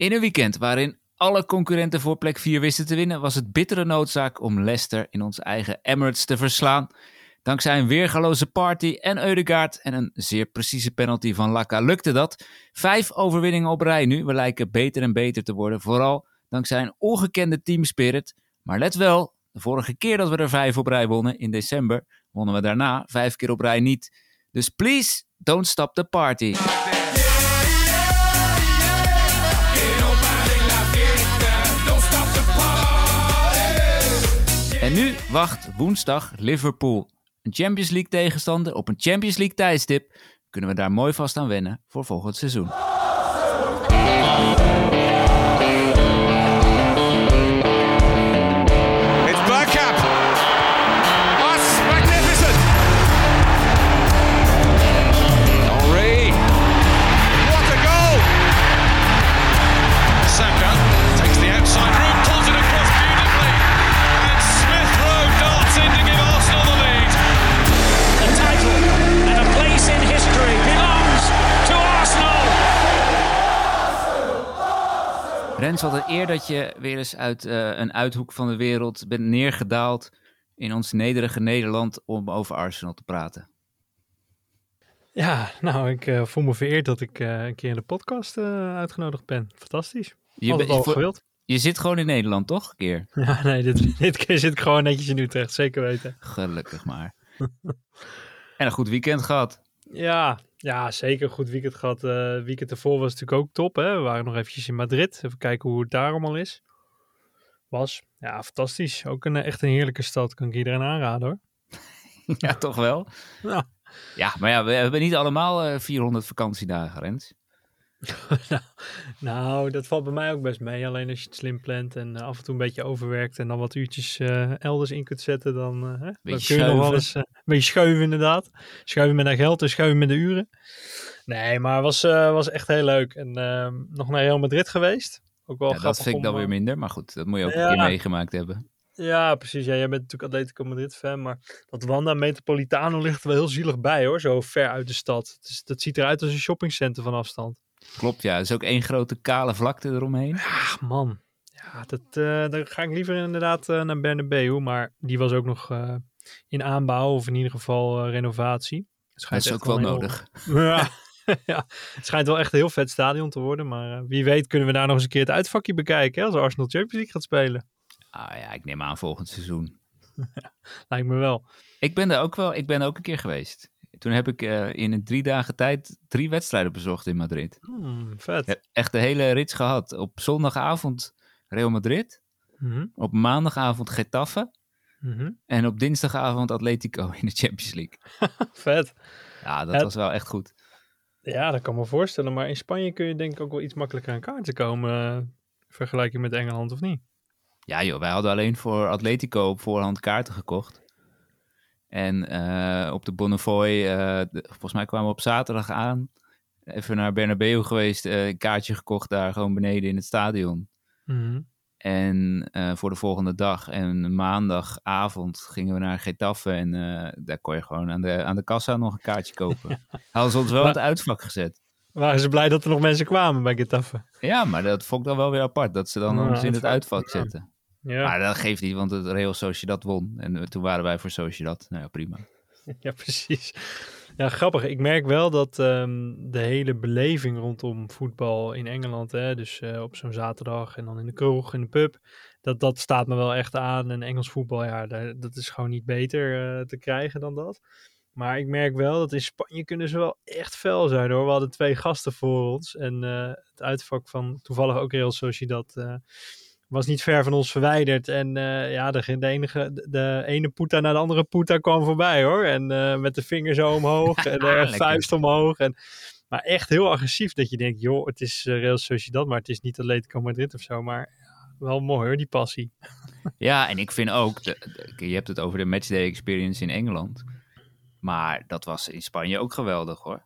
In een weekend waarin alle concurrenten voor plek 4 wisten te winnen, was het bittere noodzaak om Leicester in onze eigen Emirates te verslaan. Dankzij een weergaloze party en Eudegaard en een zeer precieze penalty van Laka lukte dat. Vijf overwinningen op rij nu. We lijken beter en beter te worden. Vooral dankzij een ongekende teamspirit. Maar let wel, de vorige keer dat we er vijf op rij wonnen, in december, wonnen we daarna vijf keer op rij niet. Dus please, don't stop the party. Nu wacht woensdag Liverpool. Een Champions League tegenstander op een Champions League tijdstip. Kunnen we daar mooi vast aan wennen voor volgend seizoen. Rens, wat een eer dat je weer eens uit eh, een uithoek van de wereld bent neergedaald in ons nederige Nederland om over Arsenal te praten. Ja, nou, ik eh, voel me vereerd dat ik eh, een keer in de podcast uitgenodigd ben. Fantastisch. Je, bent- al gewild. je zit gewoon in Nederland, toch? Een keer. Ja, nee, dit, dit keer zit ik gewoon netjes in Utrecht, zeker weten. Gelukkig maar. en een goed weekend gehad. Ja, ja zeker goed weekend gehad. Eh weekend ervoor was natuurlijk ook top. Hè? We waren nog eventjes in Madrid. Even kijken hoe het daar allemaal is. Was, ja, fantastisch. Ook een, eh, echt een heerlijke stad. Kan ik iedereen aanraden hoor. ja, toch wel? Ja. Ja, maar ja, we hebben niet allemaal eh, 400 vakantiedagen, Rens. Nou, dat valt bij mij ook best mee. Alleen als je het slim plant en eh, af en toe een beetje overwerkt en dan wat uurtjes eh, elders in kunt zetten, dan, eh, dan kun je nog wel eens een beetje schuiven inderdaad. Schuiven met dat geld en schuiven met de uren. Nee, maar het was, was echt heel leuk. En ehm, nog naar Real Madrid geweest. Ook wel Ja, dat vind ik dan weer minder, maar goed, dat moet je ook Ja. een keer meegemaakt hebben. Ja, precies. Ja, jij bent natuurlijk Atletico Madrid fan, maar dat Wanda Metropolitano ligt er wel heel zielig bij hoor, zo ver uit de stad. Is, dat ziet eruit als een shoppingcenter van afstand. Klopt, ja. Er is ook één grote kale vlakte eromheen. Ach man, ja, dat, eh dan ga ik liever inderdaad eh, naar Bernabeu, maar die was ook nog eh, in aanbouw of in ieder geval renovatie. Het Dat is ook wel heel- nodig. Ja. ja, het schijnt wel echt een heel vet stadion te worden, maar wie weet kunnen we daar nog eens een keer het uitvakje bekijken hè, als Arsenal Champions League gaat spelen. Ah ja, ik neem aan volgend seizoen. Lijkt me wel. Ik ben er ook wel, ik ben er ook een keer geweest. Toen heb ik eh, in een drie dagen tijd drie wedstrijden bezocht in Madrid. Hmm, vet. Echt de hele rits gehad. Op zondagavond Real Madrid. Mhm, Op maandagavond Getafe. mhm. En op dinsdagavond Atletico in de Champions League. Vet. Ja, dat Het- was wel echt goed. Ja, dat kan me voorstellen. Maar in Spanje kun je denk ik ook wel iets makkelijker aan kaarten komen. eh, in vergelijking met Engeland of niet? Ja joh, wij hadden alleen voor Atletico op voorhand kaarten gekocht. En eh, op de Bonnefoy, eh, de- volgens mij kwamen we op zaterdag aan. Even naar Bernabeu geweest, eh, een kaartje gekocht daar gewoon beneden in het stadion. Mhm. En voor de volgende dag en maandagavond gingen we naar Getafe. En daar kon je gewoon aan de, aan de kassa nog een kaartje kopen. Hadden ze ons wel in het uitvak gezet. Waren ze blij dat er nog mensen kwamen bij Getafe? Ja, maar dat vond ik dan wel weer apart. Dat ze dan Ja, ons in het het vak- uitvak ja. zetten. Ja, Maar dat geeft niet, want het Real Sociedad won. En eh, toen waren wij voor Sociedad. Nou ja, prima. ja, precies. Ja, grappig. Ik merk wel dat ehm, de hele beleving rondom voetbal in Engeland, hè, dus eh, op zo'n zaterdag en dan in de kroeg, in de pub, dat, dat staat me wel echt aan. En Engels voetbal, ja, daar- dat is gewoon niet beter eh, te krijgen dan dat. Maar ik merk wel dat in Spanje kunnen ze wel echt fel zijn hoor. We hadden twee gasten voor ons en het uitvak van toevallig ook Real Sociedad was niet ver van ons verwijderd. En eh, ja, de, de, enige, de, ene poeta naar de andere poeta kwam voorbij hoor. En eh, met de vinger zo omhoog en de Lekker. vuist omhoog. En, maar echt heel agressief dat je denkt, joh, het is eh, Real Sociedad, maar het is niet Atletico Madrid of zo. Maar ja, wel mooi hoor, die passie. Ja, en ik vind ook, de- de- je hebt het over de matchday experience in Engeland. Maar dat was in Spanje ook geweldig hoor.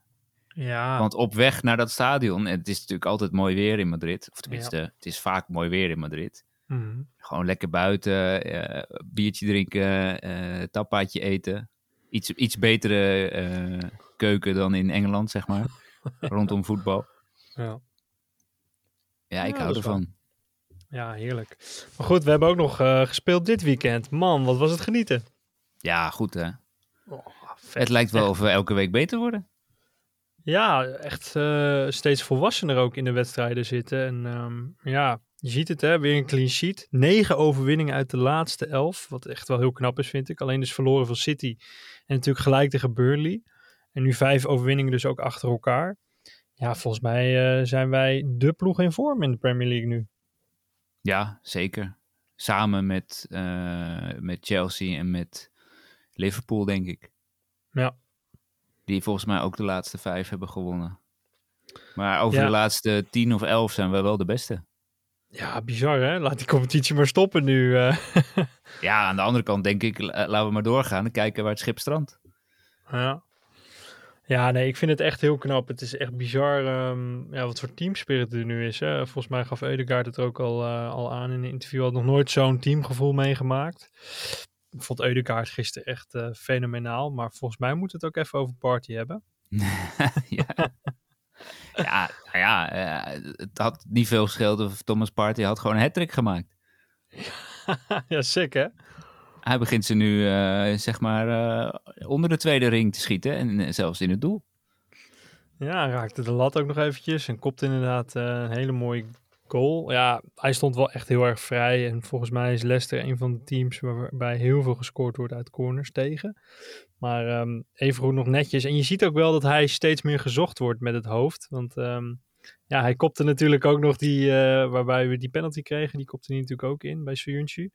Ja, Want op weg naar dat stadion, en het is natuurlijk altijd mooi weer in Madrid. Of tenminste, het is vaak mooi weer in Madrid. Mhm. Gewoon lekker buiten, eh, biertje drinken, eh tapaatje eten. Iets, iets betere eh, keuken dan in Engeland, zeg maar. rondom voetbal. ja. Ja, ik Ja, hou wel- ervan. Ja, heerlijk. Maar goed, we hebben ook nog gespeeld dit weekend. Man, wat was het genieten. Ja, goed hè. Oh, Het lijkt wel of we elke week beter worden. Ja, echt eh, steeds volwassener ook in de wedstrijden zitten. En ehm, ja, je ziet het hè, weer een clean sheet. Negen overwinningen uit de laatste elf. Wat echt wel heel knap is, vind ik. Alleen dus verloren van City. En natuurlijk gelijk tegen Burnley. En nu vijf overwinningen dus ook achter elkaar. Ja, volgens mij eh, zijn wij de ploeg in vorm in de Premier League nu. Ja, zeker. Samen met, eh, met Chelsea en met Liverpool, denk ik. Ja. Die volgens mij ook de laatste vijf hebben gewonnen. Maar over Ja. de laatste tien of elf zijn we wel de beste. Ja, bizar hè. Laat die competitie maar stoppen nu. eh. Ja, aan de andere kant denk ik, la- laten we maar doorgaan en kijken waar het schip strandt. Ja. Ja, nee, ik vind het echt heel knap. Het is echt bizar ehm, ja, wat voor teamspirit er nu is. Hè. Volgens mij gaf Eudegaard het er ook al, eh, al aan in een interview. Had nog nooit zo'n teamgevoel meegemaakt. Ik vond Eudegaard gisteren echt eh, fenomenaal. Maar volgens mij moet het ook even over party hebben. ja. ja, nou ja, eh, het had niet veel gescheeld of Thomas Partey had gewoon een hat gemaakt. ja, sick hè? Hij begint ze nu, eh, zeg maar, onder de tweede ring te schieten en zelfs in het doel. Ja, raakte de lat ook nog eventjes. En kopte inderdaad een hele mooie goal. Ja, hij stond wel echt heel erg vrij. En volgens mij is Leicester een van de teams waarbij heel veel gescoord wordt uit corners tegen. Maar ehm evengoed nog netjes. En je ziet ook wel dat hij steeds meer gezocht wordt met het hoofd. Want ehm, ja, hij kopte natuurlijk ook nog die, eh, waarbij we die penalty kregen. Die kopte hij natuurlijk ook in bij Soyuncu.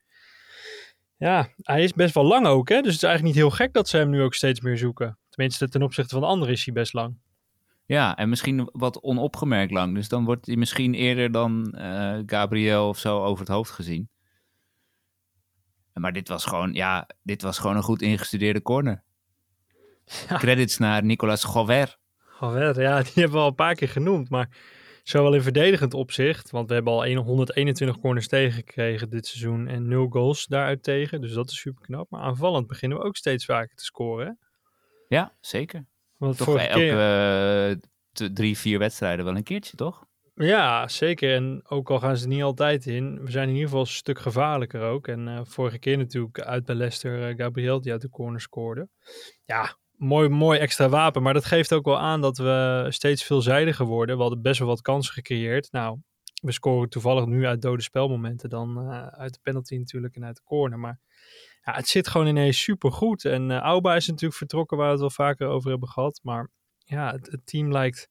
Ja, hij is best wel lang ook. Hè? Dus het is eigenlijk niet heel gek dat ze hem nu ook steeds meer zoeken. Tenminste, ten opzichte van de anderen is hij best lang. Ja, en misschien wat onopgemerkt lang. Dus dan wordt hij misschien eerder dan eh, Gabriel of zo over het hoofd gezien. Maar dit was gewoon, ja, dit was gewoon een goed ingestudeerde corner. Ja. Credits naar Nicolas Gover. Gover, ja, die hebben we al een paar keer genoemd. Maar zowel in verdedigend opzicht, want we hebben al 121 corners tegengekregen dit seizoen en 0 goals daaruit tegen. Dus dat is super knap. Maar aanvallend beginnen we ook steeds vaker te scoren. Hè? Ja, zeker. Want Toch elke keer, eh, drie, vier wedstrijden wel een keertje, toch? Ja, zeker. En ook al gaan ze niet altijd in, we zijn in ieder geval een stuk gevaarlijker ook. En eh, vorige keer natuurlijk uit bij Leicester, eh, Gabriel die uit de corner scoorde. Ja, mooi, mooi extra wapen. Maar dat geeft ook wel aan dat we steeds veelzijdiger worden. We hadden best wel wat kansen gecreëerd. Nou, we scoren toevallig nu uit dode spelmomenten dan uit de penalty natuurlijk en uit de corner. Maar ja, het zit gewoon ineens super goed. En eh Auba is natuurlijk vertrokken, waar we het wel vaker over hebben gehad. Maar ja, het, het team lijkt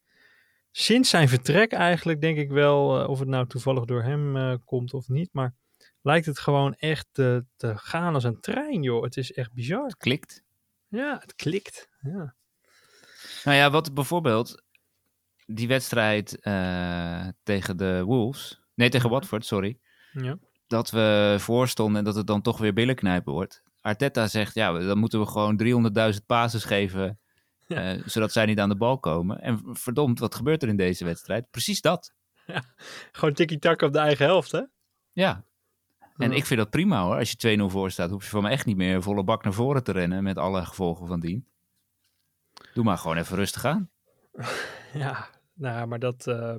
sinds zijn vertrek eigenlijk, denk ik wel, eh, of het nou toevallig door hem eh, komt of niet. Maar lijkt het gewoon echt te, te gaan als een trein, joh. Het is echt bizar. Klikt. Ja, het klikt. Ja. Nou ja, wat bijvoorbeeld die wedstrijd tegen de Wolves, nee tegen Watford, sorry, Ja. Dat we voorstonden en dat het dan toch weer billenknijpen wordt. Arteta zegt, ja, dan moeten we gewoon 300.000 passes geven, Ja. eh, zodat zij niet aan de bal komen. En verdomd, wat gebeurt er in deze wedstrijd? Precies dat. Gewoon tiki-taka op de eigen helft, hè? Ja. En ik vind dat prima hoor. Als je 2-0 voor staat, hoef je voor mij echt niet meer volle bak naar voren te rennen met alle gevolgen van dien. Doe maar gewoon even rustig aan. Ja, nou, maar dat eh,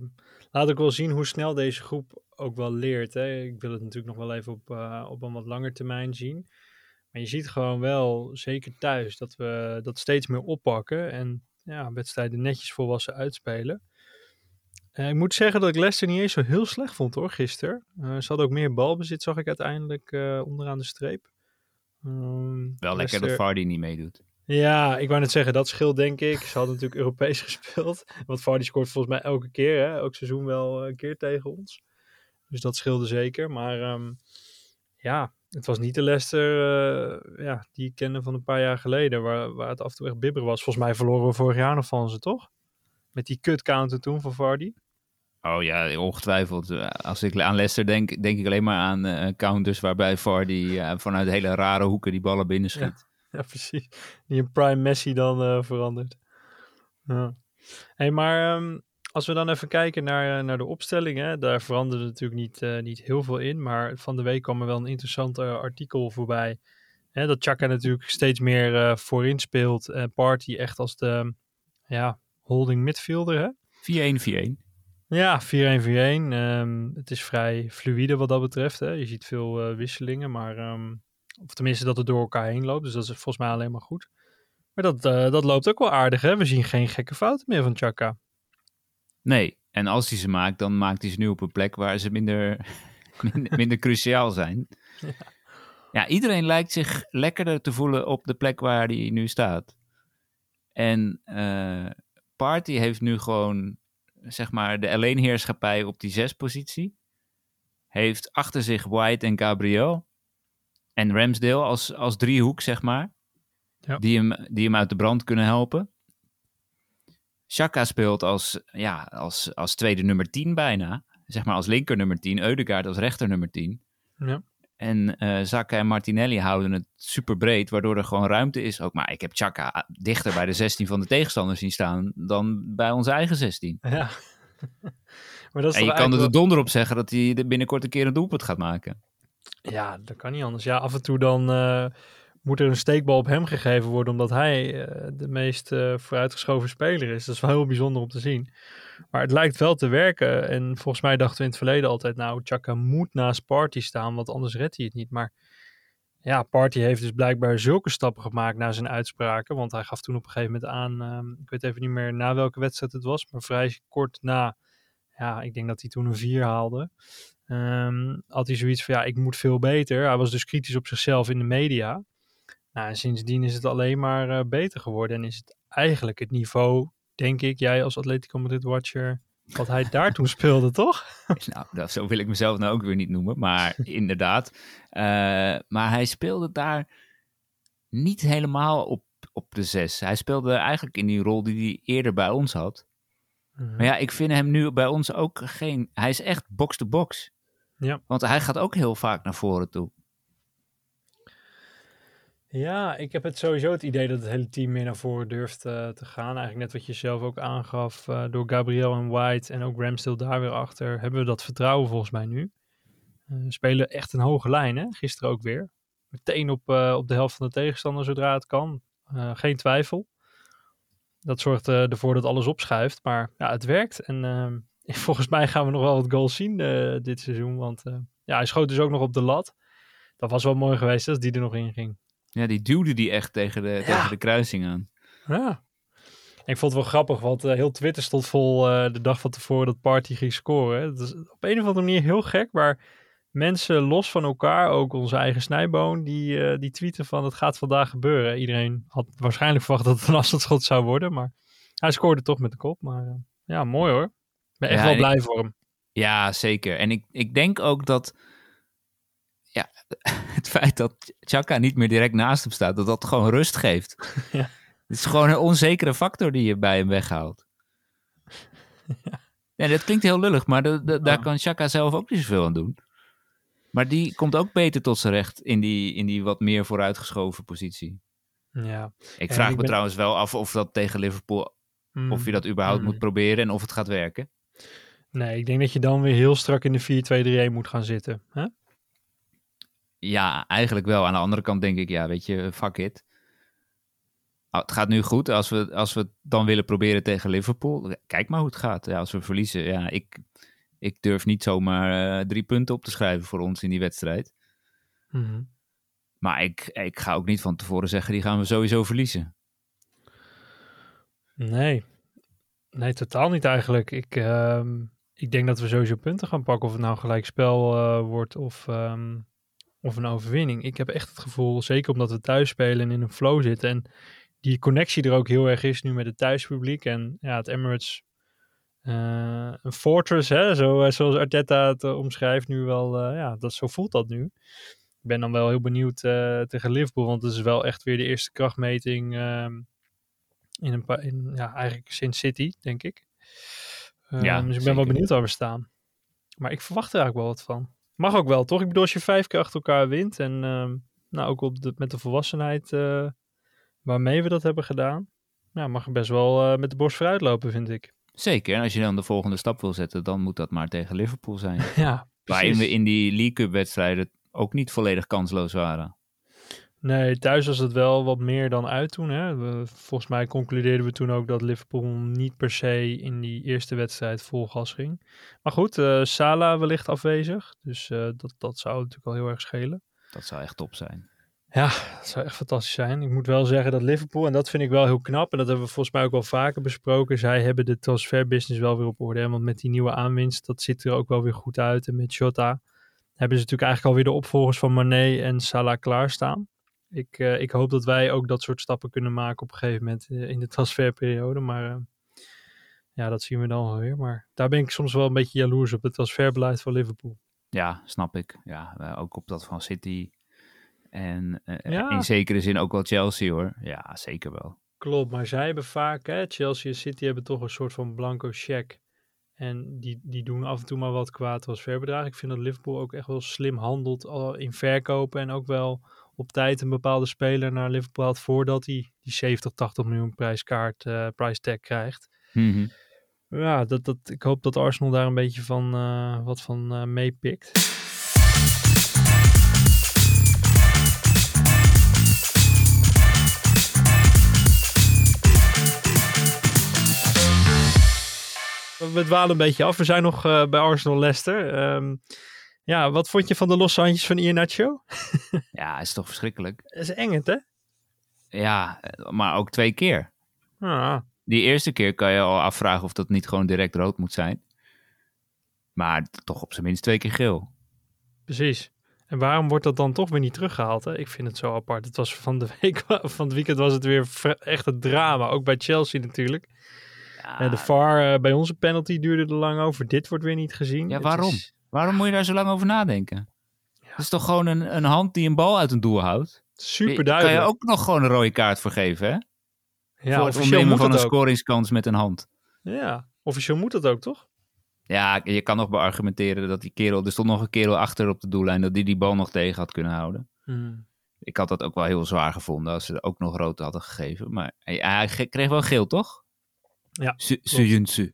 laat ook wel zien hoe snel deze groep ook wel leert. Hè? Ik wil het natuurlijk nog wel even op, eh, op een wat langer termijn zien. Maar je ziet gewoon wel, zeker thuis, dat we dat steeds meer oppakken. En ja, wedstrijden netjes volwassen uitspelen. Eh, ik moet zeggen dat ik Leicester niet eens zo heel slecht vond hoor, gisteren. Eh, ze hadden ook meer balbezit, zag ik uiteindelijk onderaan de streep. Ehm, Wel lekker dat Vardy niet meedoet. Ja, ik wou net zeggen, dat scheelt denk ik. Ze hadden natuurlijk Europees gespeeld. Want Vardy scoort volgens mij elke keer, hè? elk seizoen wel een keer tegen ons. Dus dat scheelde zeker. Maar ehm, ja, het was niet de Leicester eh, ja, die ik kende van een paar jaar geleden. Waar, waar het af en toe echt bibber was. Volgens mij verloren we vorig jaar nog van ze, toch? Met die kut counter toen van Vardy. Oh ja, ongetwijfeld. Eh, Als ik aan Leicester denk, denk ik alleen maar aan eh, counters waarbij Vardy eh, vanuit hele rare hoeken die ballen binnenschiet. Ja, precies. Die een prime Messi dan eh, verandert. Ja. Hey, maar ehm, als we dan even kijken naar, eh, naar de opstelling, hè, daar veranderde natuurlijk niet, eh, niet heel veel in. Maar van de week kwam er wel een interessant artikel voorbij. Hè, dat Chaka natuurlijk steeds meer voorin speelt. En Party echt als de ja, holding midfielder. Hè? 4-1-4-1. Ja, 4-1-4-1. Ehm, het is vrij fluïde wat dat betreft. Hè. Je ziet veel wisselingen, maar... ehm, of tenminste dat het door elkaar heen loopt. Dus dat is volgens mij alleen maar goed. Maar dat, eh, dat loopt ook wel aardig, hè. We zien geen gekke fouten meer van Chaka. Nee, en als hij ze maakt, dan maakt hij ze nu op een plek waar ze minder, minder, minder cruciaal zijn. Ja. iedereen lijkt zich lekkerder te voelen op de plek waar hij nu staat. En eh, Party heeft nu gewoon, zeg maar, de alleenheerschappij op die zespositie. Heeft achter zich White en Gabriel. En Ramsdale als, als driehoek, zeg maar. Ja. Die, hem, die hem uit de brand kunnen helpen. Chaka speelt als, ja, als, als tweede nummer 10 bijna. Zeg maar als linker nummer 10. Eudegaard als rechter nummer 10. Ja. En eh Zaka en Martinelli houden het super breed, waardoor er gewoon ruimte is. Ook, maar ik heb Chaka dichter bij de 16 van de tegenstander zien staan dan bij onze eigen 16. Ja. maar dat is En je kan er de donder op zeggen dat hij binnenkort een keer een doelpunt gaat maken. Ja, dat kan niet anders. Ja, af en toe dan eh, moet er een steekbal op hem gegeven worden, omdat hij eh, de meest eh, vooruitgeschoven speler is. Dat is wel heel bijzonder om te zien. Maar het lijkt wel te werken. En volgens mij dachten we in het verleden altijd, nou, Chaka moet naast Party staan, want anders redt hij het niet. Maar ja, Party heeft dus blijkbaar zulke stappen gemaakt na zijn uitspraken. Want hij gaf toen op een gegeven moment aan, ehm, ik weet even niet meer na welke wedstrijd het was, maar vrij kort na, ja, ik denk dat hij toen een 4 haalde. Ehm, had hij zoiets van, ja, ik moet veel beter. Hij was dus kritisch op zichzelf in de media. Nou, en sindsdien is het alleen maar eh, beter geworden. En is het eigenlijk het niveau, denk ik, jij als Atletico Madrid watcher, wat hij daar toen speelde, toch? nou, dat, zo wil ik mezelf nou ook weer niet noemen, maar inderdaad. Eh, maar hij speelde daar niet helemaal op, op de 6. Hij speelde eigenlijk in die rol die hij eerder bij ons had. Maar ja, ik vind hem nu bij ons ook geen... Hij is echt box-to-box. Ja. Want hij gaat ook heel vaak naar voren toe. Ja, ik heb het sowieso het idee dat het hele team meer naar voren durft eh, te gaan. Eigenlijk net wat je zelf ook aangaf, eh, door Gabriel en White en ook Ramsdale daar weer achter, hebben we dat vertrouwen volgens mij nu. We spelen echt een hoge lijn, hè? gisteren ook weer. Meteen op, op de helft van de tegenstander zodra het kan. Geen twijfel. Dat zorgt ervoor dat alles opschuift, maar ja, het werkt. En ehm, volgens mij gaan we nog wel wat goals zien eh, dit seizoen, want eh, ja, hij schoot dus ook nog op de lat. Dat was wel mooi geweest als die er nog in ging. Ja, die duwde die echt tegen de, tegen de kruising aan. Ja. Ik vond het wel grappig, want eh, heel Twitter stond vol de dag van tevoren dat Party ging scoren. Dat is op een of andere manier heel gek, maar mensen los van elkaar, ook onze eigen snijboon, die, die tweeten van het gaat vandaag gebeuren. Iedereen had waarschijnlijk verwacht dat het een afstandsschot zou worden, maar hij scoorde toch met de kop. Maar ja, mooi hoor. Ik ben echt Ja, wel blij voor hem. Ja, zeker. En ik, ik denk ook dat ja, het feit dat Chaka niet meer direct naast hem staat, dat dat gewoon rust geeft. Ja. Het is gewoon een onzekere factor die je bij hem weghaalt. Ja, dat klinkt heel lullig, maar de, de- daar kan Chaka zelf ook niet zoveel aan doen. Maar die komt ook beter tot zijn recht in die, in die wat meer vooruitgeschoven positie. Ja. Ik vraag ik me ben- trouwens wel af of dat tegen Liverpool, Mm. of je dat überhaupt Mm. moet proberen en of het gaat werken. Nee, ik denk dat je dan weer heel strak in de 4-2-3-1 moet gaan zitten. Hè? Ja, eigenlijk wel. Aan de andere kant denk ik, ja, weet je, fuck it. Ah, Het gaat nu goed. Als we, als we het dan willen proberen tegen Liverpool, kijk maar hoe het gaat. Ja, als we verliezen, ja, ik, ik durf niet zomaar eh, drie punten op te schrijven voor ons in die wedstrijd. Mhm. Maar ik, ik ga ook niet van tevoren zeggen, die gaan we sowieso verliezen. Nee. Nee, totaal niet eigenlijk. Ik, ehm, ik denk dat we sowieso punten gaan pakken. Of het nou gelijk spel eh, wordt of, ehm, of een overwinning. Ik heb echt het gevoel, zeker omdat we thuis spelen en in een flow zitten. En die connectie er ook heel erg is nu met het thuispubliek. En ja, het Emirates, eh, een fortress, hè, zo, eh, zoals Arteta het omschrijft nu wel. ja, dat, zo voelt dat nu. Ik ben dan wel heel benieuwd tegen Liverpool, want het is wel echt weer de eerste krachtmeting ehm, in een paar, ja, eigenlijk sinds City, denk ik. Ehm, Ja, dus ik ben wel benieuwd waar we staan. Maar ik verwacht er eigenlijk wel wat van. Mag ook wel, toch? Ik bedoel, als je vijf keer achter elkaar wint en ehm, nou, ook op de, met de volwassenheid eh, waarmee we dat hebben gedaan, ja, mag er best wel eh, met de borst vooruit lopen, vind ik. Zeker, en als je dan de volgende stap wil zetten, dan moet dat maar tegen Liverpool zijn. Ja, Waarin precies. we in die League Cup wedstrijden ook niet volledig kansloos waren. Nee, thuis was het wel wat meer dan uit toen. Hè? We, volgens mij concludeerden we toen ook dat Liverpool niet per se in die eerste wedstrijd vol gas ging. Maar goed, eh Salah wellicht afwezig. Dus eh, dat, dat zou natuurlijk wel heel erg schelen. Dat zou echt top zijn. Ja, dat zou echt fantastisch zijn. Ik moet wel zeggen dat Liverpool, en dat vind ik wel heel knap, en dat hebben we volgens mij ook wel vaker besproken, zij hebben de transferbusiness wel weer op orde. Hè? Want met die nieuwe aanwinst, dat ziet er ook wel weer goed uit. En met Jota hebben ze natuurlijk eigenlijk alweer de opvolgers van Mané en Salah klaarstaan. Ik, eh, ik hoop dat wij ook dat soort stappen kunnen maken op een gegeven moment eh, in de transferperiode. Maar eh, ja, dat zien we dan wel weer. Maar daar ben ik soms wel een beetje jaloers op, het transferbeleid van Liverpool. Ja, snap ik. Ja, ook op dat van City. En Ja. in zekere zin ook wel Chelsea hoor. Ja, zeker wel. Klopt, maar zij hebben vaak, hè, Chelsea en City hebben toch een soort van blanco check. En die, die doen af en toe maar wat qua transferbedrag. Ik vind dat Liverpool ook echt wel slim handelt in verkopen. En ook wel op tijd een bepaalde speler naar Liverpool haalt voordat hij die 70, 80 miljoen prijskaart, eh price tag krijgt. Mhm. Ja, dat, dat, ik hoop dat Arsenal daar een beetje van, eh, wat van eh, meepikt. We- dwalen een beetje af. We zijn nog bij Arsenal Leicester. Ehm, ja, wat vond je van de losse handjes van Iheanacho? Ja, is toch verschrikkelijk. Dat is eng, het, hè? Ja, eh, maar ook twee keer. Ah, Die eerste keer kan je al afvragen of dat niet gewoon direct rood moet zijn. Maar toch op zijn minst twee keer geel. precies. En waarom wordt dat dan toch weer niet teruggehaald? Hè? Ik vind het zo apart. Het was van de week, van het weekend was het weer echt een drama. Ook bij Chelsea natuurlijk. Ja, Eh, de VAR eh, bij onze penalty duurde er lang over. Dit wordt weer niet gezien. Ja, waarom? is Waarom moet je daar zo lang over nadenken? Het is toch gewoon een, een hand die een bal uit een doel houdt? super Daar duidelijk. kan je ook nog gewoon een rode kaart voor geven, hè? ja, voor het moet van een ook. scoringskans met een hand. Ja, officieel moet dat ook, toch? Ja, je kan nog beargumenteren dat die kerel... Er stond nog een kerel achter op de doellijn... dat die die bal nog tegen had kunnen houden. Hmm. Ik had dat ook wel heel zwaar gevonden... als ze er ook nog rood hadden gegeven. Maar hij, hij kreeg wel geel, toch? Ja, Su- Suyunsu.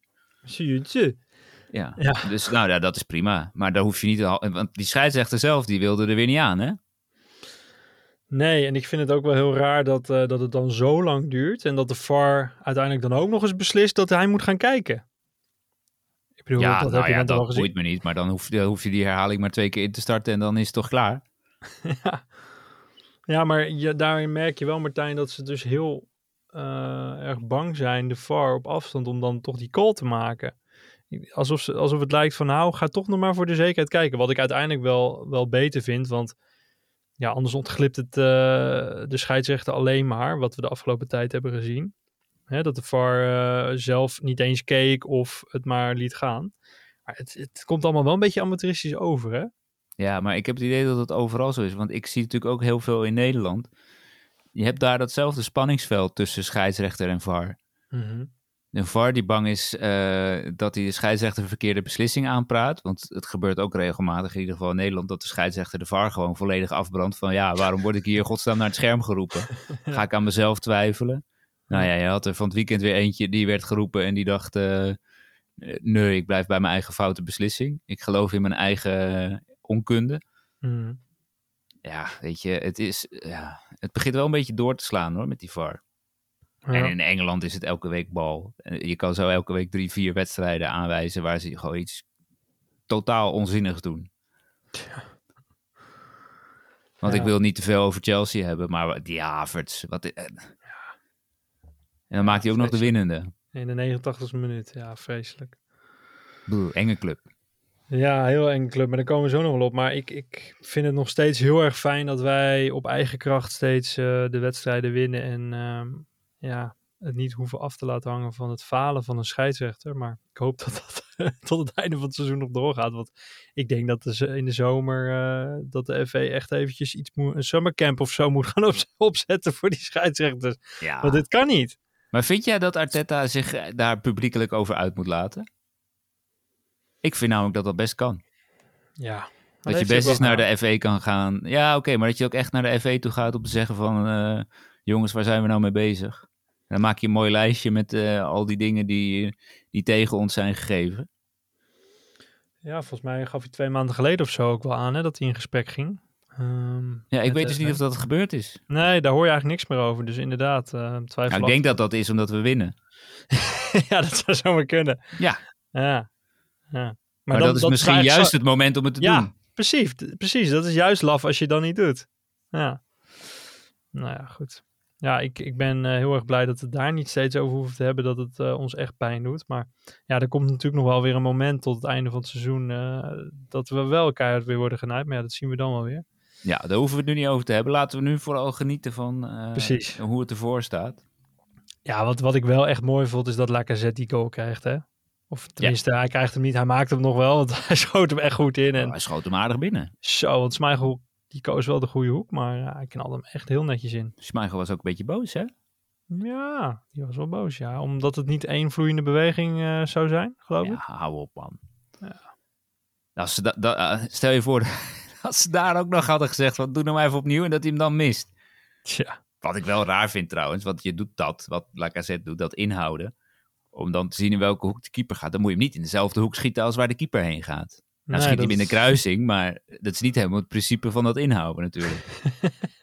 Ja. Ja. Dus nou ja, dat is prima. Maar daar hoef je niet... al- Want die scheidsrechter zelf, die wilde er weer niet aan, hè? Nee, en ik vind het ook wel heel raar dat, eh, dat het dan zo lang duurt. En dat de VAR uiteindelijk dan ook nog eens beslist dat hij moet gaan kijken. Ik bedoel, ja, dat nou heb je ja, net al dat boeit me niet. Maar dan hoef, dan hoef je die herhaling maar twee keer in te starten... en dan is het toch klaar? Ja, maar je, daarin merk je wel, Martijn, dat ze dus heel eh, erg bang zijn, de VAR op afstand, om dan toch die call te maken. Alsof, ze, alsof het lijkt van, nou, ga toch nog maar voor de zekerheid kijken. Wat ik uiteindelijk wel, wel beter vind, want ja, anders ontglipt het eh, de scheidsrechter alleen maar, wat we de afgelopen tijd hebben gezien. Hè, dat de VAR eh, zelf niet eens keek of het maar liet gaan. Maar het, het komt allemaal wel een beetje amateuristisch over, hè? Ja, maar ik heb het idee dat het overal zo is. Want ik zie natuurlijk ook heel veel in Nederland. Je hebt daar datzelfde spanningsveld tussen scheidsrechter en VAR. Een VAR die bang is eh, dat hij de scheidsrechter een verkeerde beslissing aanpraat. Want het gebeurt ook regelmatig, in ieder geval in Nederland, dat de scheidsrechter de VAR gewoon volledig afbrandt. Van ja, waarom word ik hier godsnaam naar het scherm geroepen? Ga ik aan mezelf twijfelen? Nou ja, je had er van het weekend weer eentje die werd geroepen en die dacht... eh, nee, ik blijf bij mijn eigen foute beslissing. Ik geloof in mijn eigen onkunde. Mhm. Ja, weet je, het, is, ja, het begint wel een beetje door te slaan hoor, met die VAR. Ja. En in Engeland is het elke week bal. En Je kan zo elke week drie, vier wedstrijden aanwijzen waar ze gewoon iets totaal onzinnigs doen. Want ik wil niet te veel over Chelsea hebben, maar die Havertz. Wat, eh, en dan maakt hij ook nog de winnende. In de 89e minuut, ja, vreselijk. Boe, enge club. Ja, heel eng club, maar daar komen we zo nog wel op. Maar ik, ik vind het nog steeds heel erg fijn dat wij op eigen kracht steeds eh, de wedstrijden winnen. En ehm, ja, het niet hoeven af te laten hangen van het falen van een scheidsrechter. Maar ik hoop dat dat tot het einde van het seizoen nog doorgaat. Want ik denk dat de, in de zomer eh, dat de FV echt eventjes iets moet, een summercamp of zo moet gaan op, opzetten voor die scheidsrechters. Ja. Want dit kan niet. Maar vind jij dat Arteta zich eh, daar publiekelijk over uit moet laten? Ik vind namelijk dat dat best kan. Ja. Dat je best eens naar de FA kan gaan. Ja, oké, maar dat je ook echt naar de FA toe gaat om te zeggen van... eh, jongens, waar zijn we nou mee bezig? En dan maak je een mooi lijstje met eh, al die dingen die, die tegen ons zijn gegeven. Ja, volgens mij gaf hij twee maanden geleden of zo ook wel aan hè, dat hij in gesprek ging. Ehm, Ja, ik weet dus niet of dat gebeurd is. Nee, daar hoor je eigenlijk niks meer over. Dus inderdaad, eh Nou, twijfel. ik denk dat dat is omdat we winnen. ja, dat zou zomaar kunnen. Ja, Ja. ja. maar, dan- dat is misschien juist het moment om het te Ja, doen. precies. Precies, dat is juist laf als je dan niet doet. Ja. Nou ja, goed. Ja, ik, ik ben eh, heel erg blij dat we het daar niet steeds over hoeven te hebben dat het eh, ons echt pijn doet. Maar ja, er komt natuurlijk nog wel weer een moment tot het einde van het seizoen eh, dat we wel keihard weer worden genaaid. Maar ja, dat zien we dan wel weer. Ja, daar hoeven we het nu niet over te hebben. Laten we nu vooral genieten van hoe het ervoor staat. Ja, wat, wat ik wel echt mooi vond is dat Lacazette die goal krijgt, hè? Of tenminste, hij krijgt hem niet. Hij maakt hem nog wel, want hij schoot hem echt goed in. En Hij schoot hem aardig binnen. zo, want Smeichel, die koos wel de goede hoek. Maar ja, hij knalde hem echt heel netjes in. Schmeichel was ook een beetje boos, hè? Ja, die was wel boos, ja. Omdat het niet één vloeiende beweging eh, zou zijn, geloof Ja, ik. hou op, man. Ja. Als ze da- da- eh, stel je voor dat ze daar ook nog hadden gezegd van doe nou maar even opnieuw en dat hij hem dan mist. Tja, Wat ik wel raar vind trouwens, want je doet dat, wat Lacazette doet, dat inhouden. Om dan te zien in welke hoek de keeper gaat. Dan moet je hem niet in dezelfde hoek schieten als waar de keeper heen gaat. Nou schiet hij in de is- kruising, maar dat is niet helemaal het principe van dat inhouden natuurlijk.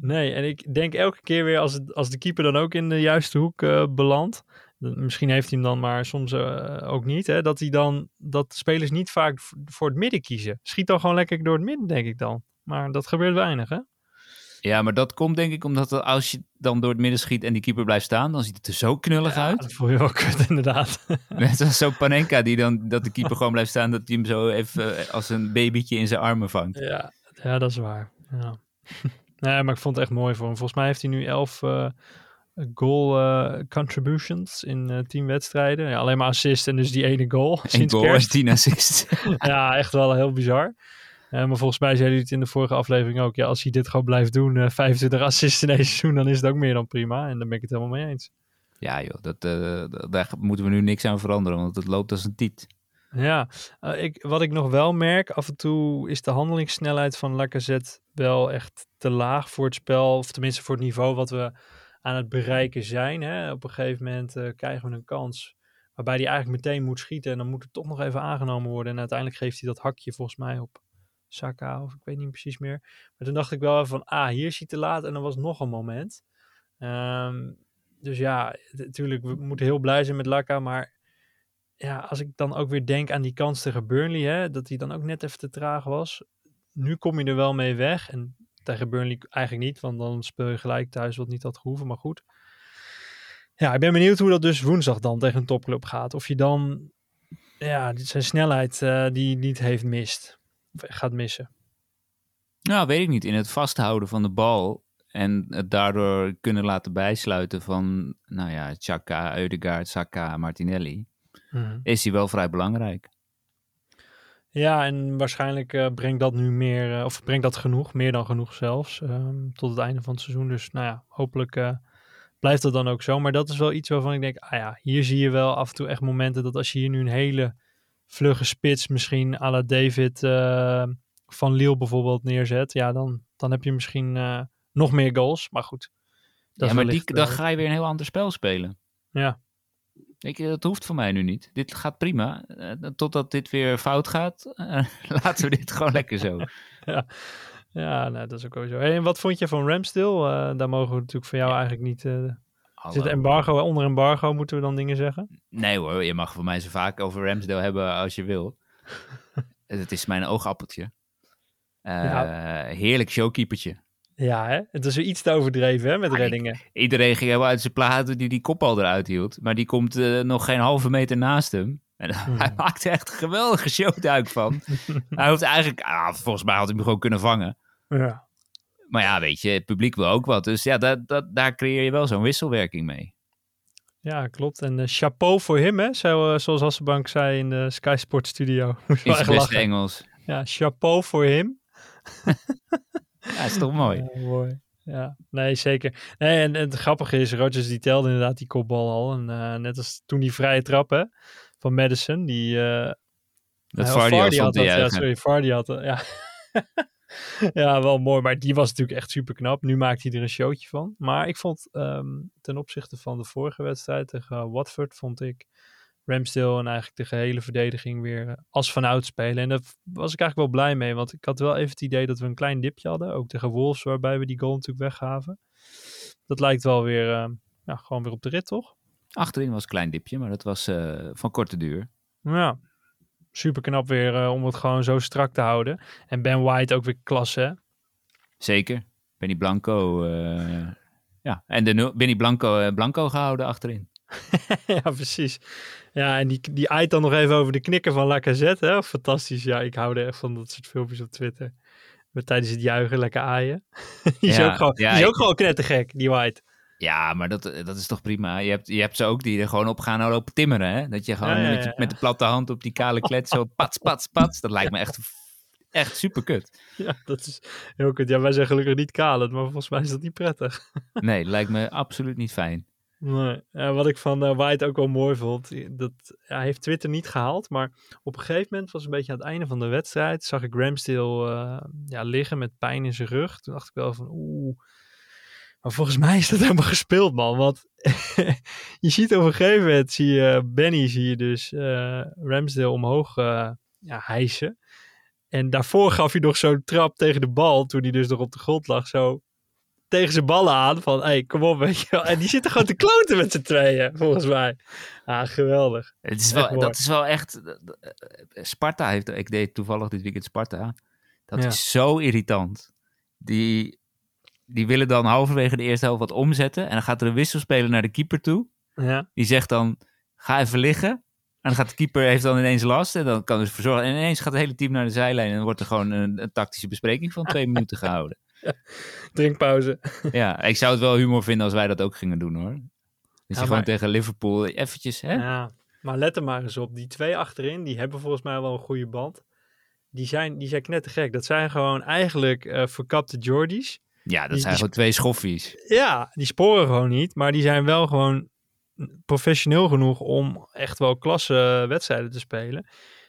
Nee, en ik denk elke keer weer als, het, als de keeper dan ook in de juiste hoek eh, belandt. Misschien heeft hij hem dan, maar soms eh, ook niet. Hè, dat, hij dan, dat spelers niet vaak voor het midden kiezen. Schiet dan gewoon lekker door het midden, denk ik dan. Maar dat gebeurt weinig, hè? Ja, maar dat komt denk ik omdat als je dan door het midden schiet en die keeper blijft staan, dan ziet het er zo knullig Ja, uit. dat voel je wel kut, inderdaad. Net als zo'n Panenka die dan, dat de keeper gewoon blijft staan, dat hij hem zo even eh, als een babytje in zijn armen vangt. Ja, ja dat is waar. Ja. nee, maar ik vond het echt mooi voor hem. Volgens mij heeft hij nu elf eh, goal eh, contributions in eh tien wedstrijden. Ja, alleen maar assist en dus die ene goal. Eén goal en tien assists. Ja, echt wel heel bizar. Eh, maar volgens mij zei hij het in de vorige aflevering ook. Ja, als hij dit gewoon blijft doen, eh 25 assists in één seizoen, dan is het ook meer dan prima. En daar ben ik het helemaal mee eens. Ja joh, dat, eh, daar moeten we nu niks aan veranderen, want het loopt als een tiet. Ja, ik, wat ik nog wel merk, af en toe is de handelingssnelheid van Lacazette wel echt te laag voor het spel. Of tenminste voor het niveau wat we aan het bereiken zijn. Hè. Op een gegeven moment krijgen we een kans waarbij hij eigenlijk meteen moet schieten. En dan moet het toch nog even aangenomen worden. En uiteindelijk geeft hij dat hakje volgens mij op Saka of ik weet niet precies meer. Maar toen dacht ik wel van, ah, hier is hij te laat. En er was nog een moment. Ehm, dus ja, natuurlijk, we moeten heel blij zijn met Laka, maar ja, als ik dan ook weer denk aan die kans tegen Burnley, hè, dat hij dan ook net even te traag was. Nu kom je er wel mee weg. En tegen Burnley eigenlijk niet, want dan speel je gelijk thuis wat niet had gehoeven, maar goed. Ja, ik ben benieuwd hoe dat dus woensdag dan tegen een topclub gaat. Of je dan ja, zijn snelheid eh, die niet heeft mist. Gaat missen. Nou, weet ik niet. In het vasthouden van de bal en het daardoor kunnen laten bijsluiten van, nou ja, Chaka, Eudegaard, Saka, Martinelli, is hij wel vrij belangrijk. Ja, en waarschijnlijk eh, brengt dat nu meer, eh, of brengt dat genoeg, meer dan genoeg zelfs, ehm, tot het einde van het seizoen. Dus nou ja, hopelijk eh, blijft dat dan ook zo. Maar dat is wel iets waarvan ik denk, ah ja, hier zie je wel af en toe echt momenten dat als je hier nu een hele vlugge spits, misschien à la David eh, van Lille bijvoorbeeld neerzet, ja, dan, dan heb je misschien eh, nog meer goals. Maar goed. dat ja, maar die, dan eh, ga je weer een heel ander spel spelen. Ja. Ik, dat hoeft voor mij nu niet. Dit gaat prima. Totdat dit weer fout gaat, laten we dit gewoon lekker zo. Ja, nou, dat is ook wel zo. Hey, en wat vond je van Ramsdale? Eh, daar mogen we natuurlijk van jou eigenlijk niet... Hallo. Zit embargo, onder embargo moeten we dan dingen zeggen? Nee hoor, je mag voor mij zo vaak over Ramsdale hebben als je wil. Het is mijn oogappeltje. Eh, Ja. Heerlijk showkeepertje. Ja, hè? het is weer iets te overdreven hè, met Ah, ik- reddingen. Iedereen ging helemaal uit zijn platen die die kopbal eruit hield. Maar die komt eh, nog geen halve meter naast hem. En hij maakt er echt een geweldige showduik van. hij hoeft eigenlijk, ah, volgens mij had hij hem gewoon kunnen vangen. Ja. Maar ja, weet je, het publiek wil ook wat. Dus ja, dat, dat, daar creëer je wel zo'n wisselwerking mee. ja, klopt. En eh, chapeau voor hem, hè? Zo, eh, zoals Hasselbank zei in de Sky Sports studio. In zijn beste. Engels. Ja, chapeau voor hem. Ja, is toch mooi. Ja, mooi. Ja, nee, zeker. Nee, en, en het grappige is, Rodgers die telde inderdaad die kopbal al. En eh, net als toen die vrije trap, hè, van Madison, die... Dat Vardy had dat, ja, sorry, Vardy had dat, ja. ja, wel mooi, maar die was natuurlijk echt super knap. Nu maakt hij er een showtje van. Maar ik vond ehm, ten opzichte van de vorige wedstrijd tegen Watford, vond ik Ramsdale en eigenlijk de gehele verdediging weer eh, als vanuit spelen. En daar was ik eigenlijk wel blij mee, want ik had wel even het idee dat we een klein dipje hadden. Ook tegen Wolves, waarbij we die goal natuurlijk weggaven. Dat lijkt wel weer, eh, ja, gewoon weer op de rit, toch? Achterin was een klein dipje, maar dat was eh, van korte duur. Ja, super knap weer eh, om het gewoon zo strak te houden. En Ben White ook weer klasse, hè? Zeker. Benny Blanco. eh, ja, en de Benny Blanco, eh, Blanco gehouden achterin. ja, precies. Ja, en die, die eit dan nog even over de knikken van Lacazette, hè? Fantastisch. Ja, ik hou er echt van dat soort filmpjes op Twitter. Met tijdens het juichen lekker aaien. die is, Ja, ook, gewoon, ja, die is ook ik- gewoon knettergek, die White. Ja, maar dat, dat is toch prima. Je hebt, je hebt ze ook die er gewoon op gaan lopen timmeren. Hè? Dat je gewoon Ja, ja, met, je, met de platte hand op die kale klets zo pats, pats, pats. Dat lijkt me echt, echt super kut. Ja, dat is heel kut. Ja, wij zijn gelukkig niet kalend, maar volgens mij is dat niet prettig. Nee, lijkt me absoluut niet fijn. Nee. Ja, wat ik van eh, White ook wel mooi vond, dat hij heeft Twitter niet gehaald, maar op een gegeven moment was een beetje aan het einde van de wedstrijd, zag ik Ramsdale eh, ja, liggen met pijn in zijn rug. Toen dacht ik wel van oeh, maar volgens mij is dat helemaal gespeeld man, want je ziet op een gegeven moment, zie je Benny, zie je dus eh, Ramsdale omhoog eh, ja, hijsen. En daarvoor gaf hij nog zo'n trap tegen de bal, toen hij dus nog op de grond lag, zo tegen zijn ballen aan. Van, hé, hey, kom op, weet je wel. En die zitten gewoon te kloten met z'n tweeën, volgens mij. Ah, geweldig. Het is wel, dat is wel echt... eh, Sparta heeft... Ik deed toevallig dit weekend Sparta. Dat Ja. is zo irritant. Die, die willen dan halverwege de eerste helft wat omzetten. En dan gaat er een wisselspeler naar de keeper toe. Ja, Die zegt dan, ga even liggen. En dan gaat de keeper, heeft dan ineens last. En dan kan dus verzorgen. En ineens gaat het hele team naar de zijlijn. En dan wordt er gewoon een, een tactische bespreking van twee minuten gehouden. drinkpauze. Ja, ik zou het wel humor vinden als wij dat ook gingen doen hoor. Je Ja, gewoon maar- tegen Liverpool eventjes, hè? Ja, maar let er maar eens op. Die twee achterin, die hebben volgens mij wel een goede band. Die zijn, die zijn knettergek. Dat zijn gewoon eigenlijk eh, verkapte Jordies. Ja, dat Die- zijn gewoon twee schoffies. Ja, die sporen gewoon niet. Maar die zijn wel gewoon professioneel genoeg om echt wel klasse wedstrijden te spelen.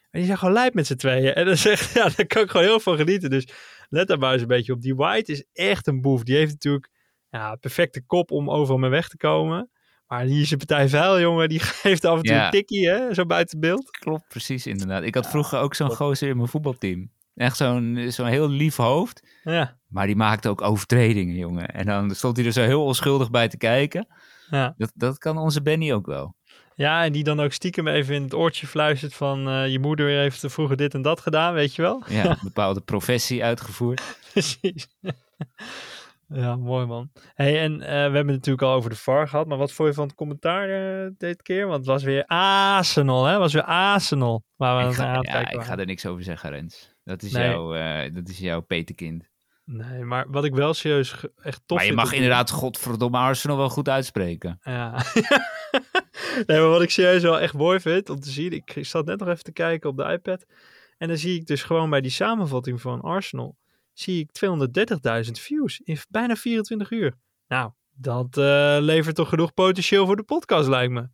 En die zijn gewoon lijp met z'n tweeën. En is echt, ja, daar kan ik gewoon heel veel genieten. Dus let daar maar eens een beetje op. Die White is echt een boef. Die heeft natuurlijk ja, perfecte kop om overal mee weg te komen. Maar die is een partij vuil, jongen. Die geeft af en toe Ja. een tikkie, hè? Zo buiten beeld. Klopt, precies inderdaad. Ik had vroeger ook zo'n gozer in mijn voetbalteam. Echt zo'n zo'n heel lief hoofd. Ja, Maar die maakte ook overtredingen, jongen. En dan stond hij er zo heel onschuldig bij te kijken. ja. Dat, dat kan onze Benny ook wel. ja, en die dan ook stiekem even in het oortje fluistert van... eh, je moeder heeft vroeger dit en dat gedaan, weet je wel? Ja, een bepaalde professie uitgevoerd. Precies. ja, mooi man. Hey, en eh, we hebben het natuurlijk al over de VAR gehad, maar wat vond je van het commentaar eh, dit keer? Want het was weer Arsenal, hè? Het was weer Arsenal waar we Ik aan ga, het ja, ik ga er niks over zeggen, Rens. Dat is, Nee. jouw, eh, dat is jouw petekind. Nee, maar wat ik wel serieus echt tof Maar je mag inderdaad godverdomme Arsenal wel goed uitspreken. Ja. nee, maar wat ik serieus wel echt mooi vind om te zien. Ik zat net nog even te kijken op de iPad. En dan zie ik dus gewoon bij die samenvatting van Arsenal. Zie ik 230.000 views in bijna 24 uur. Nou, dat eh, levert toch genoeg potentieel voor de podcast, lijkt me.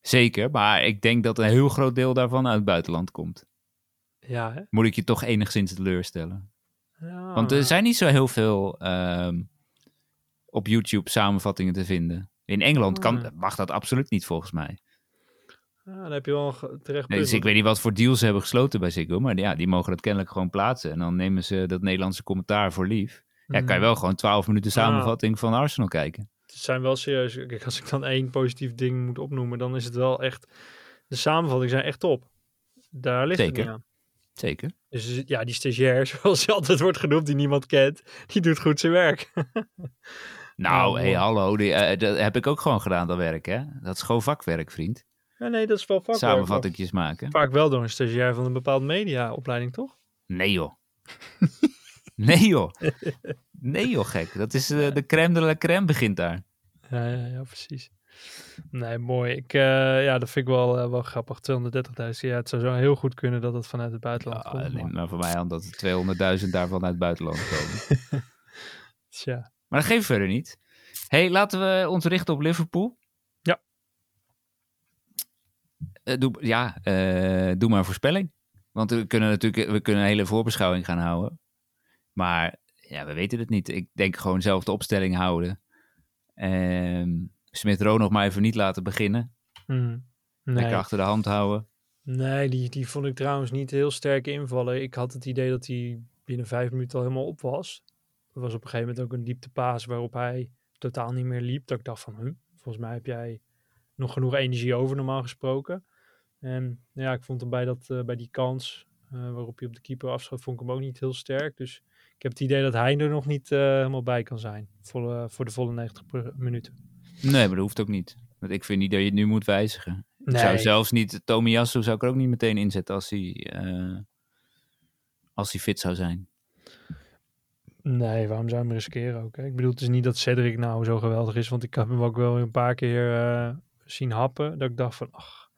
Zeker, maar ik denk dat een heel groot deel daarvan uit het buitenland komt. Ja, hè? Moet ik je toch enigszins teleurstellen. Ja, Want er zijn niet zo heel veel ehm, op YouTube samenvattingen te vinden. In Engeland kan, Ah. mag dat absoluut niet volgens mij. ja, dan heb je wel terecht Nee, dus ik weet niet wat voor deals ze hebben gesloten bij Ziggo. Maar ja, die mogen dat kennelijk gewoon plaatsen. En dan nemen ze dat Nederlandse commentaar voor lief. Ja, kan je wel gewoon 12 minuten samenvatting van Arsenal kijken. Het zijn wel serieus. Kijk, als ik dan één positief ding moet opnoemen, dan is het wel echt... De samenvattingen zijn echt top. Daar ligt Zeker. het niet aan. Zeker. Dus ja, die stagiair, zoals hij altijd wordt genoemd, die niemand kent, die doet goed zijn werk. Nou, Ja, hey, hallo. Die, eh, dat heb ik ook gewoon gedaan, dat werk, hè? Dat is gewoon vakwerk, vriend. Ja, nee, dat is wel vakwerk. Samenvattingjes maken. Vaak wel door een stagiair van een bepaalde mediaopleiding, toch? Nee, joh. nee, joh. Nee, joh, gek. Dat is eh, de crème de la crème begint daar. Ja, ja, ja precies. Nee, mooi. Ik, eh, ja, dat vind ik wel, eh, wel grappig. 230.000. Ja, het zou zo heel goed kunnen dat het vanuit het buitenland Ja, komt. Maar, maar voor mij aan dat er 200.000 daarvan uit het buitenland komen. tja. Maar dat geeft verder niet. hey, laten we ons richten op Liverpool. Ja. Eh, doe, ja, doe maar een voorspelling. Want we kunnen natuurlijk we kunnen een hele voorbeschouwing gaan houden. Maar ja, we weten het niet. Ik denk gewoon zelf de opstelling houden. Ehm Smith Rowe nog maar even niet laten beginnen. Mhm. Nee, Lekker achter de hand houden. nee die, die vond ik trouwens niet heel sterk invallen. Ik had het idee dat hij binnen vijf minuten al helemaal op was. Er was op een gegeven moment ook een dieptepaas waarop hij totaal niet meer liep. Dat ik dacht van, volgens mij heb jij nog genoeg energie over normaal gesproken. En ja, ik vond hem bij, dat, eh, bij die kans eh, waarop hij op de keeper afschoot, vond ik hem ook niet heel sterk. Dus ik heb het idee dat hij er nog niet eh, helemaal bij kan zijn. Volle, voor de volle 90 per- minuten. Nee, maar dat hoeft ook niet. Want ik vind niet dat je het nu moet wijzigen. Ik zou zelfs niet, Tomiyasu zou ik er ook niet meteen inzetten als hij, eh, als hij fit zou zijn. Nee, waarom zou je hem riskeren ook? Hè? Ik bedoel, het is niet dat Cedric nou zo geweldig is, want ik heb hem ook wel een paar keer eh, zien happen, dat ik dacht van, ach.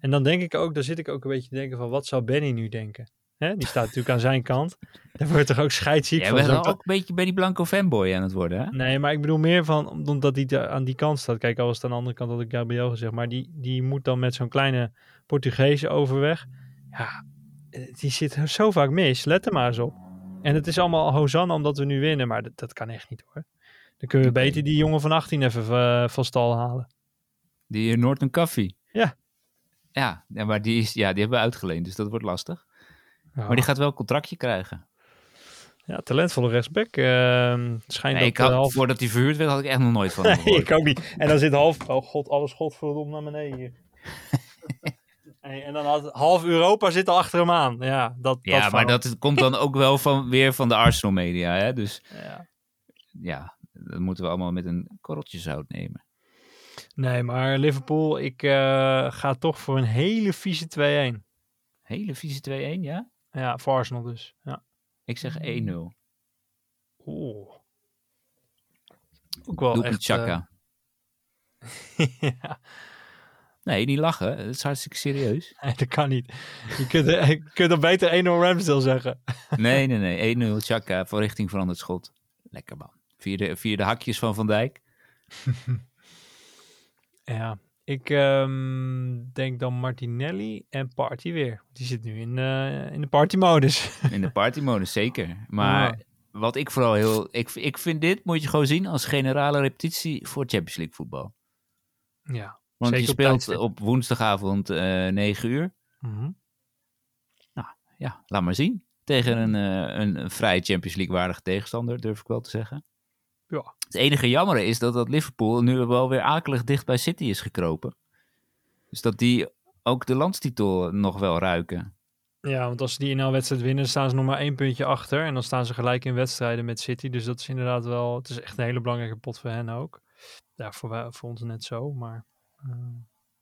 En dan denk ik ook, daar zit ik ook een beetje te denken van, wat zou Benny nu denken? Hè? Die staat natuurlijk aan zijn kant. Daar wordt toch ook scheidsziek Jij van. bent zo'n wel ook een beetje bij die blanco fanboy aan het worden, hè? Nee, maar ik bedoel meer van, omdat hij aan die kant staat. Kijk, al was het aan de andere kant, had ik Gabriel gezegd. Maar die, die moet dan met zo'n kleine Portugese overweg. Ja, die zit zo vaak mis. Let er maar eens op. En het is allemaal Hosanna omdat we nu winnen. Maar dat, dat kan echt niet hoor. Dan kunnen we beter die jongen van 18 even eh, van stal halen. Die eh, Norton Coffee. Ja. Ja, ja, maar die, is, ja, die hebben we uitgeleend, dus dat wordt lastig. Ja, Maar die gaat wel een contractje krijgen. ja talentvolle rechtsback. ehm schijnt Nee, dat had, half... Voordat hij verhuurd werd, had ik echt nog nooit van hem Nee, gehoord. ik ook niet. En dan zit half... Oh god, alles godverdomme naar beneden hier. En dan had half Europa zit al achter hem aan. Ja, dat, dat Ja, maar dat komt dan ook wel van, weer van de Arsenal media, hè? Dus Ja. ja, dat moeten we allemaal met een korreltje zout nemen. Nee, maar Liverpool, ik eh, ga toch voor een hele vieze 2-1. Hele vieze 2-1, ja? Ja, voor Arsenal dus. Ja. Ik zeg 1-0. Oeh. Ook wel echt... Chaka. eh, ja, Nee, niet lachen. Het is hartstikke serieus. nee, dat kan niet. Je kunt, je kunt dan beter 1-0 Ramsdale zeggen. Nee, nee, nee. 1-0 Chaka voor richting veranderd schot. Lekker man. Via de, via de hakjes van Van Dijk. Ja, ik ehm, denk dan Martinelli en Party weer. Die zit nu in, eh, in de partymodus. In de partymodus, zeker. Maar Ja. wat ik vooral heel... Ik, ik vind dit, moet je gewoon zien, als generale repetitie voor Champions League voetbal. ja. Want Zeker je speelt op woensdagavond eh 9 uur. Mhm. Ja, laat maar zien. Tegen een, eh, een, een vrij Champions League waardige tegenstander, durf ik wel te zeggen. Ja. Het enige jammer is dat, dat Liverpool nu wel weer akelig dicht bij City is gekropen. Dus dat die ook de landstitel nog wel ruiken. Ja, want als ze die in een wedstrijd winnen, dan staan ze nog maar één puntje achter. En dan staan ze gelijk in wedstrijden met City. Dus dat is inderdaad wel... Het is echt een hele belangrijke pot voor hen ook. Ja, voor, wij- voor ons net zo, maar eh,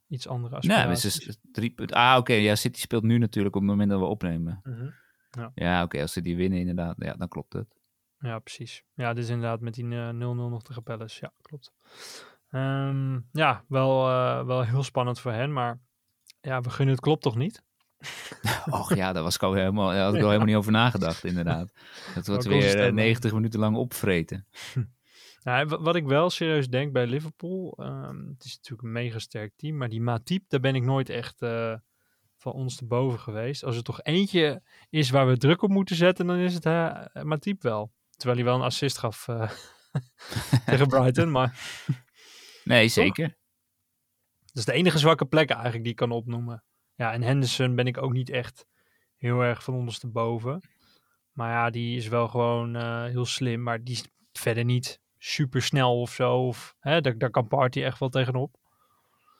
iets andere aspiraties. dus is drie punten. Ah, oké. ja, City speelt nu natuurlijk op het moment dat we opnemen. Mhm. Ja, oké. als ze die winnen inderdaad, ja, dan klopt het. Ja, precies. Ja, dit is inderdaad met die eh, 0-0 nog tegen Palace. Ja, klopt. Ehm, ja, wel, eh, wel heel spannend voor hen, maar ja, we gunnen het klopt toch niet? Och ja, daar was ik al helemaal, daar had ik al helemaal niet over nagedacht, inderdaad. Dat wordt weer eh, stem, hè? 90 minuten lang opvreten. Nou, wa- wat ik wel serieus denk bij Liverpool, ehm, het is natuurlijk een mega sterk team, maar die Matip, daar ben ik nooit echt eh, van ons te boven geweest. Als er toch eentje is waar we druk op moeten zetten, dan is het uh, Matip wel. Terwijl hij wel een assist gaf eh, tegen Brighton, maar Nee, zeker. dat is de enige zwakke plek eigenlijk die ik kan opnoemen. Ja, en Henderson ben ik ook niet echt heel erg van ondersteboven. Maar ja, die is wel gewoon eh, heel slim, maar die is verder niet super snel of zo. Of, hè, daar, daar kan Party echt wel tegenop.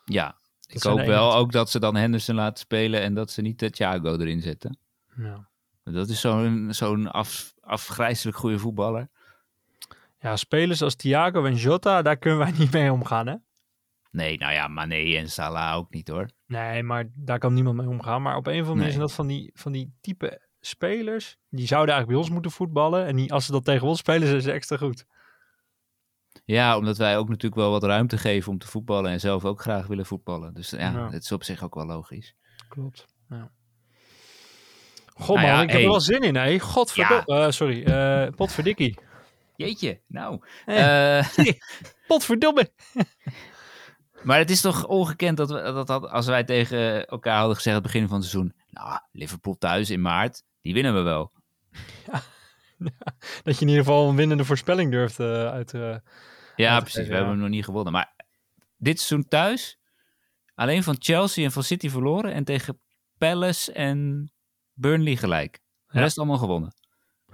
Ja, ik hoop wel ook dat ze dan Henderson laten spelen en dat ze niet de Thiago erin zetten. Ja. Dat is zo'n zo'n af, afgrijzelijk goede voetballer. ja, spelers als Thiago en Jota, daar kunnen wij niet mee omgaan, hè? Nee, nou ja, Mane en Salah ook niet hoor. Nee, maar daar kan niemand mee omgaan. Maar op een of andere manier zijn dat van die, van die type spelers. Die zouden eigenlijk bij ons moeten voetballen. En die, als ze dat tegen ons spelen, zijn ze extra goed. Ja, omdat wij ook natuurlijk wel wat ruimte geven om te voetballen en zelf ook graag willen voetballen. Dus ja, Ja. het is op zich ook wel logisch. Klopt. Ja. God Nou man, ja, ik heb hey. er wel zin in, hè? Godverdomme. Eh, sorry, eh potverdikkie. Jeetje, nou. Eh. Eh, Potverdomme. maar het is toch ongekend dat, we, dat, dat als wij tegen elkaar hadden gezegd het begin van het seizoen. Nou, Liverpool thuis in maart, die winnen we wel. Dat je in ieder geval een winnende voorspelling durft uit... eh, Ja, precies. We hebben hem nog niet gewonnen. Maar dit seizoen thuis, Alleen van Chelsea en van City verloren. En tegen Palace en Burnley gelijk. De Ja. rest allemaal gewonnen.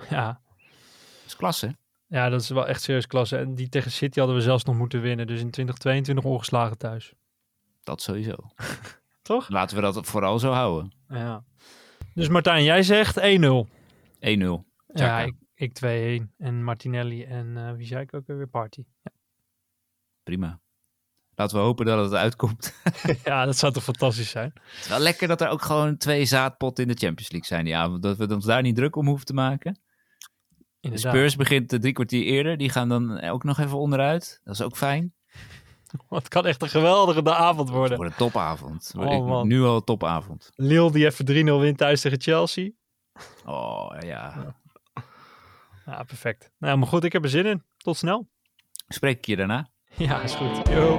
Ja. Dat is klasse. ja, dat is wel echt serieus klasse. En die tegen City hadden we zelfs nog moeten winnen. Dus in 2022 ongeslagen thuis. Dat sowieso. Toch? Laten we dat vooral zo houden. 1-0. Ja. Dus Martijn, jij zegt 1-0. Ja, Chaka. ik, ik 2-1. En Martinelli en eh, wie zei ik ook weer? Party. Prima. Laten we hopen dat het uitkomt. ja, dat zou toch fantastisch zijn? Het is wel lekker dat er ook gewoon twee zaadpotten in de Champions League zijn die avond. Dat we ons daar niet druk om hoeven te maken. De. Spurs begint drie kwartier eerder. Die gaan dan ook nog even onderuit. Dat is ook fijn. Het kan echt een geweldige avond Het worden. wordt een topavond. Oh, Ik- nu al een topavond. Lille die even 3-0 wint thuis tegen Chelsea. Oh ja. Ja, perfect. Nou, maar goed, ik heb er zin in. Tot snel. Spreek ik je daarna? Ja, is goed. Yo.